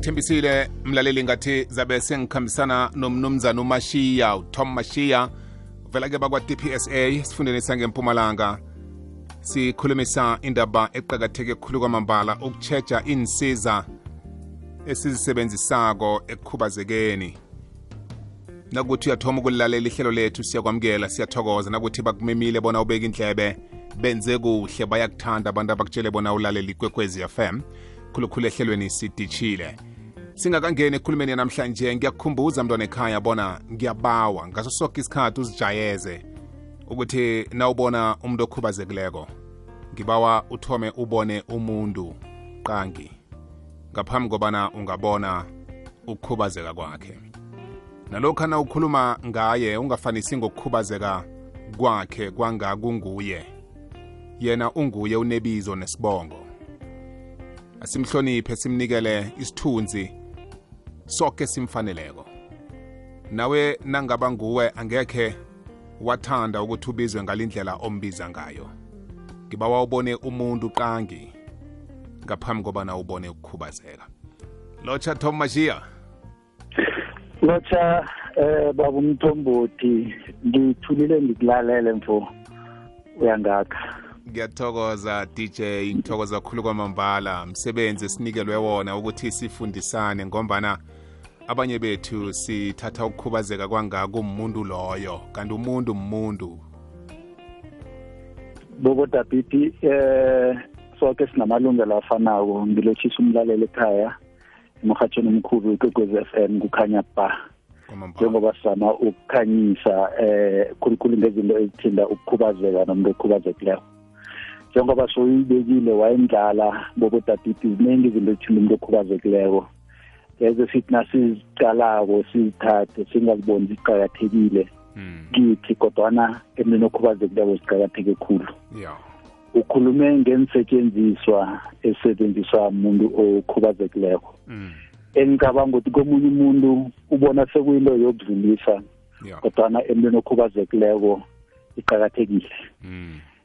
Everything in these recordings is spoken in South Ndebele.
ngikuthembisile mlaleli ngathi zabe sengikhambisana nomnumzana umashiya utom mashiya vela ke bakwa-dpsa esifundeni sangempumalanga sikhulumisa indaba eqakatheke khulu kwamambala ukutshetsha iinsiza esizisebenzisako ekukhubazekeni nakuthi uyathoma ukulalela ihlelo lethu siyakwamukela siyathokoza nakuthi bakumemile bona ubeke indlebe benze kuhle bayakuthanda abantu abakutshele bona ulalela ikwekwezi fm khulukhulu ehlelweni sidishile singakangeni ekhulumeni yanamhlanje ngiyakukhumbuza mntwana ekhaya bona ngiyabawa ngaso soke isikhathi uzijayeze ukuthi nawubona umuntu okhubazekileko ngibawa uthome ubone umuntu qangi ngaphambi kobana ungabona ukukhubazeka kwakhe nalokha na ukhuluma ngaye ungafanisi ngokukhubazeka kwakhe kwanga kunguye yena unguye unebizo nesibongo asimhloniphe simnikele isithunzi soke simfaneleko nawe nangaba nguwe angekhe wathanda ukuthi ubizwe ngalindlela ombiza ngayo ngiba wawubone umuntu qangi ngaphambi kobana ubone ukukhubazeka lotsha tom mashiya lotsha eh babu mthombothi ngithulile ngikulalele mfo uyangakha ngiyathokoza dj ngithokoza kakhulu kwamambala msebenzi esinikelwe wona ukuthi sifundisane ngombana abanye bethu sithatha ukukhubazeka kwangako umuntu loyo kanti umuntu umuntu bobo dabiti eh soke sinamalungelo afanako ngilotshisa umlalelo ekhaya emhathweni omkhulu ikwekwezi f m kukhanya ba njengoba sizama ukukhanyisa eh khulukhulu ngezinto ezithinda ukukhubazeka nomuntu okhubazekileyo njengoba soyibekile wayendlala bobo dabiti ziningi izinto ezithinda umuntu okhubazekileyo eze sithi nasiziqalako sizithathe singaziboni ziqakathekile hmm. kithi kodwana emntwini okhubazekileko ziqakatheke khulu ukhulume ngeensetshenziswa ezisetshenziswa muntu okhubazekileko hmm. engicabanga ukuthi komunye umuntu ubona sekuyinto yokudlulisa kodwana emntwini okhubazekileko iqakathekile hmm.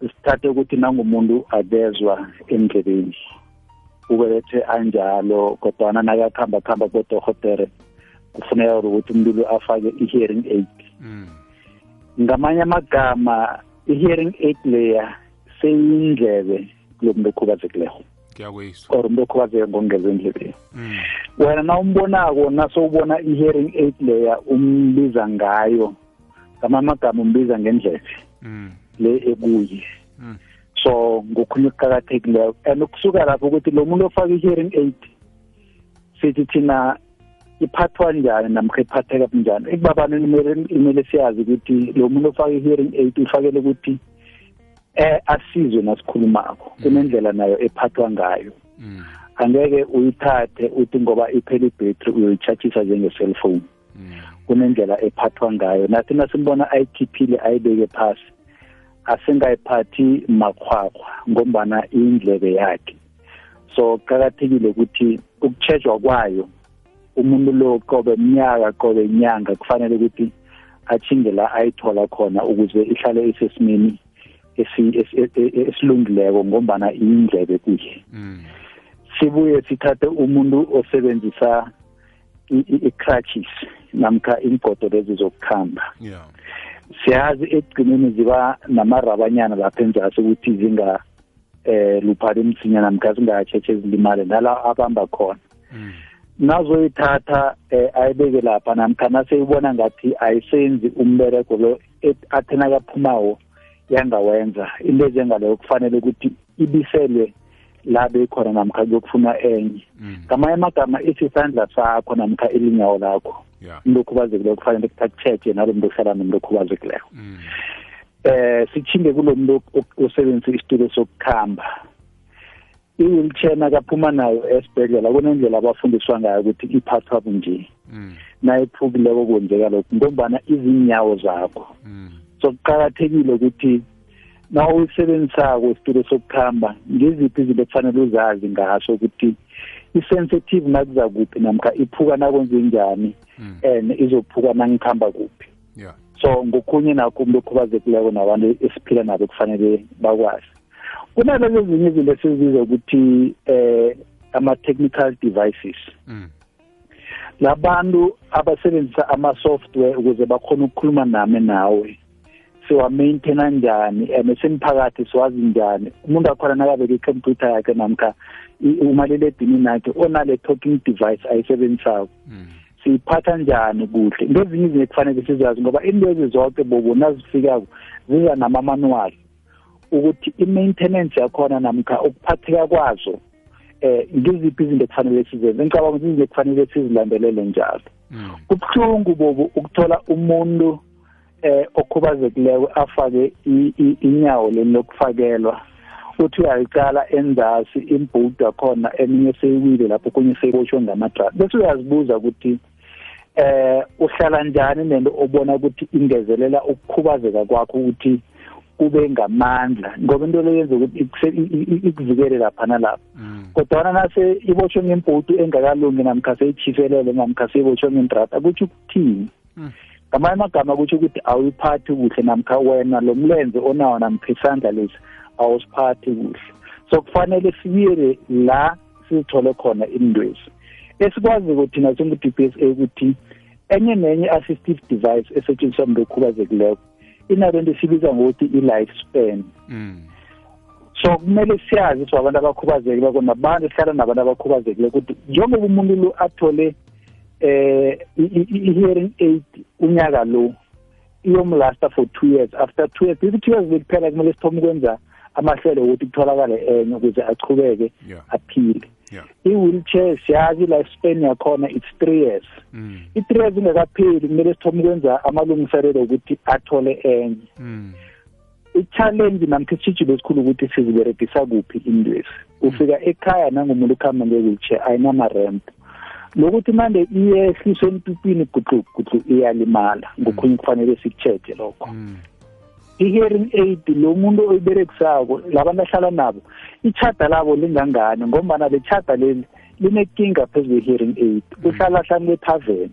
sithathe ukuthi nangumuntu akezwa endlebeni ubelethe anjalo kodwana nakakuhamba kuhamba kodohotere kufuneka ukuthi umuntu lo afake i-hearing aid mm. ngamanye amagama i-hearing aid leya seyindlebe kulo muntu okhubazekileko or umuntu okhubazeke ngokungeza endlebeni mm. wena na umbonako nasowubona i-hearing aid leya umbiza ngayo ngamamagama umbiza ngendlebe mm. le ekuyi mm. so ngokhunye okuqakathekileyo and ukusuka lapho ukuthi lo muntu ofaka i-hearing aid sithi thina iphathwa njani namkha iphatheka bunjani ekubabani imele siyazi ukuthi lo muntu ofaka i-hearing aid ufakele ukuthi eh asizwe nasikhulumako mm. kunendlela nayo ephathwa ngayo mm. angeke uyithathe uthi ngoba iphela ibhetri uyoyitshatshisa njenge-cellphone mm. mm. kunendlela ephathwa ngayo nathi nasimbona ayikhiphile ayibeke phasi asingayiphathi makhwakhwa ngombana indlebe yakhe so kuqakathekile ukuthi ukutshejwa kwayo umuntu lo qobe mnyaka qobe inyanga kufanele ukuthi athinge la ayithola khona ukuze ihlale isesimeni e, e, esilungileko ngombana iyindlebe kuye mm. sibuye sithathe umuntu osebenzisa i-crutches namkha iingodo lezi zokukhamba yeah. siyazi ekugcineni ziba namarabanyana lapha enzasi ukuthi zinga eh luphali msinya namkha zingatshethe zilimale nala abamba khona mm. nazoyithatha eh ayibeke lapha namkha naseyibona ngathi ayisenzi umbereko lo athena kaphumawo yangawenza into ezengaleyo kufanele ukuthi ibiselwe la bekhona namkha kuyokufuna enye mm. ngamanye amagama isisandla sakho namkha ilinyawo lakho umuntu okhubazekileyo kufanele kuthathe nalo muntu ohlala nomuntu okhubazekileyo mm. eh sithinge kulo muntu osebenzisa isitulo sokukhamba i-wheelchair nakaphuma nayo esibhedlela kunendlela abafundiswa ngayo ukuthi iphathwa kunje mm. nayiphukileko kwenzeka lokhu ngombana izinyawo zakho mm. so kuqakathekile ukuthi na uyisebenzisako isitulo sokuhamba ngiziphi izinto ekufanele uzazi ngaso ukuthi i-sensitive nakuza kuphi namkha iphuka nakwenza njani hmm. and izophuka nangihamba kuphi yeah. so ngokhunye nakho umuntu okhubazekileko nabantu esiphila nabo kufanele bakwazi kunalezo ezinye izinto esizibiza ukuthi um ama-technical devices mm. labantu abasebenzisa ama-software ukuze bakhona ukukhuluma nami nawe siwa-maintaina njani and simphakathi siwazi njani umuntu akhona nakabeke ikhompyutha yakhe namkha umaliledinini akhe onale talking device ayisebenzisako mm. siyiphatha njani kuhle ngezinye izinto ekufanele sizazi ngoba into ezi zonke bobo nazifikako ziza nama-manuwali ukuthi i-maintenance yakhona namkha ukuphatheka kwazo eh ngiziphi izinto ekufanele sizenze ngicabanga ukuthi izinto ekufanele sizilandelele njalo hmm. kubuhlungu bobu ukuthola umuntu eh okhubazekileko afake inyawo leni lokufakelwa uthi uyayiqala enzasi imbhuda khona eminye seyiwile lapho kunye seyiboshwe ngamadrada bese uyazibuza ukuthi eh uhlala njani nento obona ukuthi ingezelela ukukhubazeka kwakho ukuthi kube ngamandla ngoba into leyenza ukuthi ikuvikele lapha nalapha mm. kodwana nase ibotshwe ngempoti engakalungi namkha seyitshiselele namkha seyibotshwe ngendrata kutsho ukuthini mm. ngamanye amagama kutsho ukuthi awuyiphathi kuhle namkha wena lo mlenze onawo namkha isandla lesi awusiphathi kuhle so kufanele sibiyele la sizithole khona indwezi esikwazi ukuthi naso ngu-DPSA ukuthi enye nenye assistive device esetshenziswa umuntu okhubazekileko inale nto esibiza ngokuthi i-life span mm. so kumele siyazi so abantu abakhubazekileko nabantu esihlala nabantu abakhubazekile ukuthi njengoba umuntu lo athole eh i-hearing aid unyaka lo iyomlasta for two years after two years if two years bekuphela kumele sithome ukwenza amahlelo ukuthi kutholakale enye ukuze achubeke aphile i-wheelchair siyazi i-life span yakhona it's three years mm. i-three years ingakapheli kumele sithome ukwenza amalungiselelo ukuthi athole enye mm. i-challenge namkha isitshijilo esikhulu ukuthi siziberegisa kuphi indwesi ufika ekhaya nangomuntu ukuhamba nge-wheelchair ayinama-ramp lokuthi mande iyehliswe entupini gudlu gudlu iyalimala ngokhunye mm. kufanele sikutshetshe lokho mm. i-hearing aid lo muntu oyiberekisako labantu ahlala nabo itshada labo lingangani ngombana le tshada leli linekinga phezu kwe-hearing aid mm. uhlala hlani kwethaveni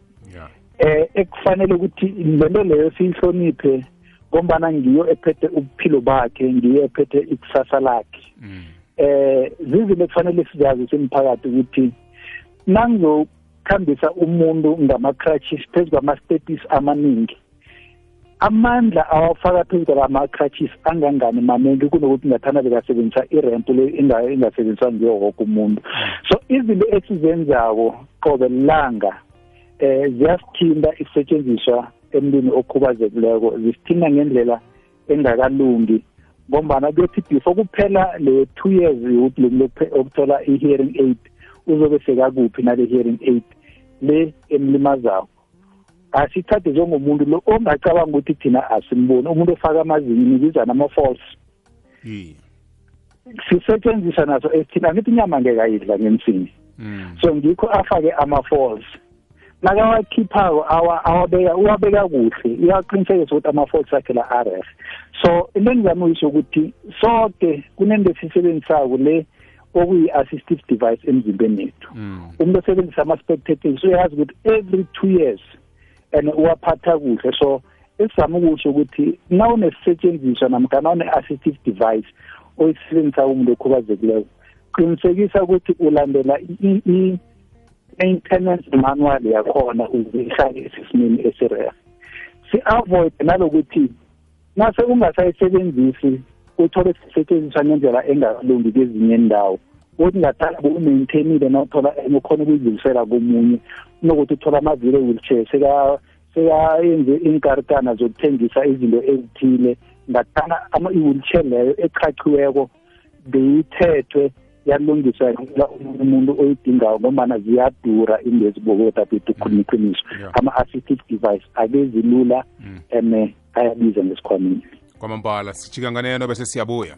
yeah. eh ekufanele ukuthi lento leyo siyihloniphe ngombana ngiyo ephethe ubuphilo bakhe ngiyo ephethe ikusasa lakhe mm. eh zizinto ekufanele sizazi simphakathi ukuthi nangizokhambisa umuntu ngama-crutches phezu kwama-stepis amaningi amandla awafaka phezu kwalama-crutches angangani maningi kunokuthi ngathana bekasebenzisa irempu le ingasebenziswa ngiyo woke umuntu so izinto esizenzako qobe lilanga eh ziyasithinta isetshenziswa emntwini okhubazekileko zisithinta ngendlela engakalungi ngombana kuyothi before kuphela le two years yokuthi okuthola i-hearing aid uzobe sekakuphi nale-hearing aid le emlimazako asithathe njengomuntu lo ongacabanga ukuthi thina asimboni umuntu ofaka amazinyo nibizana ama-false sisetshenziswa naso esithini angithi inyama ngeke ayidla ngemsini mm. so ngikho afake ama-false nakawakhiphako awabeka uwabeka kuhle uyaqinisekisa ukuthi ama-faults akhe la aref so into engizama uyisho ukuthi soke kunento esisebenzisako le okuyi-assistive device emzimbeni yethu mm. umuntu osebenzisa ama-spectators uyazi ukuthi every two years and uwaphatha kuhle so esizama ukusho ukuthi na unesisetshenziswa namkana une-assistive device oyisebenzisa umuntu okhubazekileyo qinisekisa ukuthi ulandela i-maintenance manual yakhona ukuze ihlale esesimeni esirehe si-avoide nalokuthi nase kungasayisebenzisi uthole sisetshenziswa ngendlela engalungi kwezinye indawo ukuthi ngathanda bokumaintainile nawuthola enye ukhona ukuyidlulisela komunye kunokuthi uthola amavile wheelchair sekayenze iinkartana zokuthengisa izinto ezithile ngathana i-wheelchair leyo echachiweko beyithethwe yalungiswa yamukela umuntu oyidingayo ngombana ziyadura into ezibokotatutu khuluma mm. iqiniso ama-assistive device akezilula mm. and eh, ayabiza ngesikhwameni kwamambala sijika nganeno bese siyabuya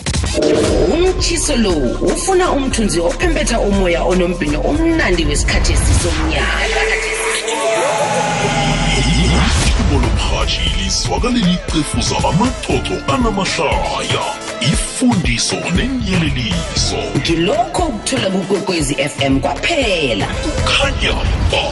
umtshiso lo ufuna umthunzi ophempetha umoya onombhino omnandi wesikhathi esisomnyaka lomhatshi lizwakalelicefuza amacoco anamahlaya ifundiso nenyeleliso ngilokho okuthola kukwekwezi fm kwaphela kukhanya ba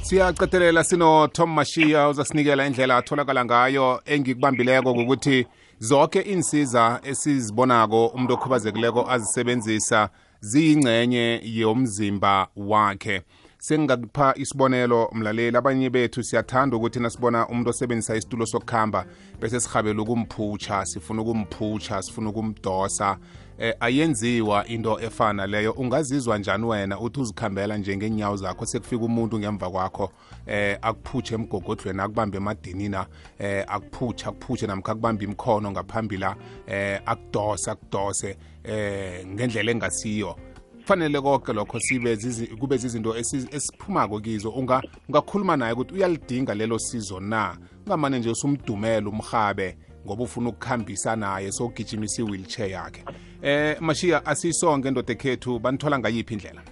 siyaqethelela sinothom mashiya uzasinikela indlela atholakala ngayo engikubambileko ngokuthi zonke iinsiza esizibonako umuntu okhubazekileko azisebenzisa ziyingcenye yomzimba wakhe sengingakupha isibonelo mlaleli abanye bethu siyathanda ukuthi nasibona umuntu osebenzisa isitulo sokuhamba bese sihabele ukumphutsha sifuna ukumphutsha sifuna ukumdosa eh, ayenziwa into efana leyo ungazizwa njani wena uthi uzikhambela njengenyawo zakho sekufika umuntu ngemva kwakho eh akuphutshe emgogodlweni akubambe emadinina eh akuphutshe akuphutshe namkha akubambe imkhono ngaphambila eh akudose akudose eh ngendlela engasiyo kufanele konke lokho sibe kube zizinto esiphumako kizo ungakhuluma naye ukuthi uyalidinga lelo sizo na ungamane nje usumdumela umhabe ngoba ufuna ukukhambisa naye sogijimisa i-wheelchair yakhe eh mashiya asisonke ndoda ekhethu banithola ngayiphi indlela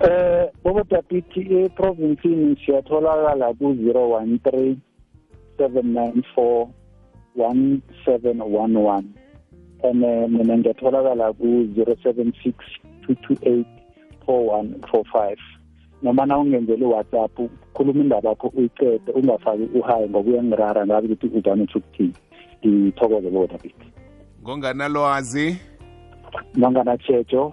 eh bobo tapiti e province ni siyatholakala ku 013 794 1711 and eh, mina ngiyatholakala ku 076 228 4145 noma na ungenzeli WhatsApp khuluma indaba yakho uyiqede ungafaki uhayi ngoba uyangirara ngazi ukuthi udani uthi ukuthini ngithokoze bobo tapiti ngonganalwazi ngonganatshetsho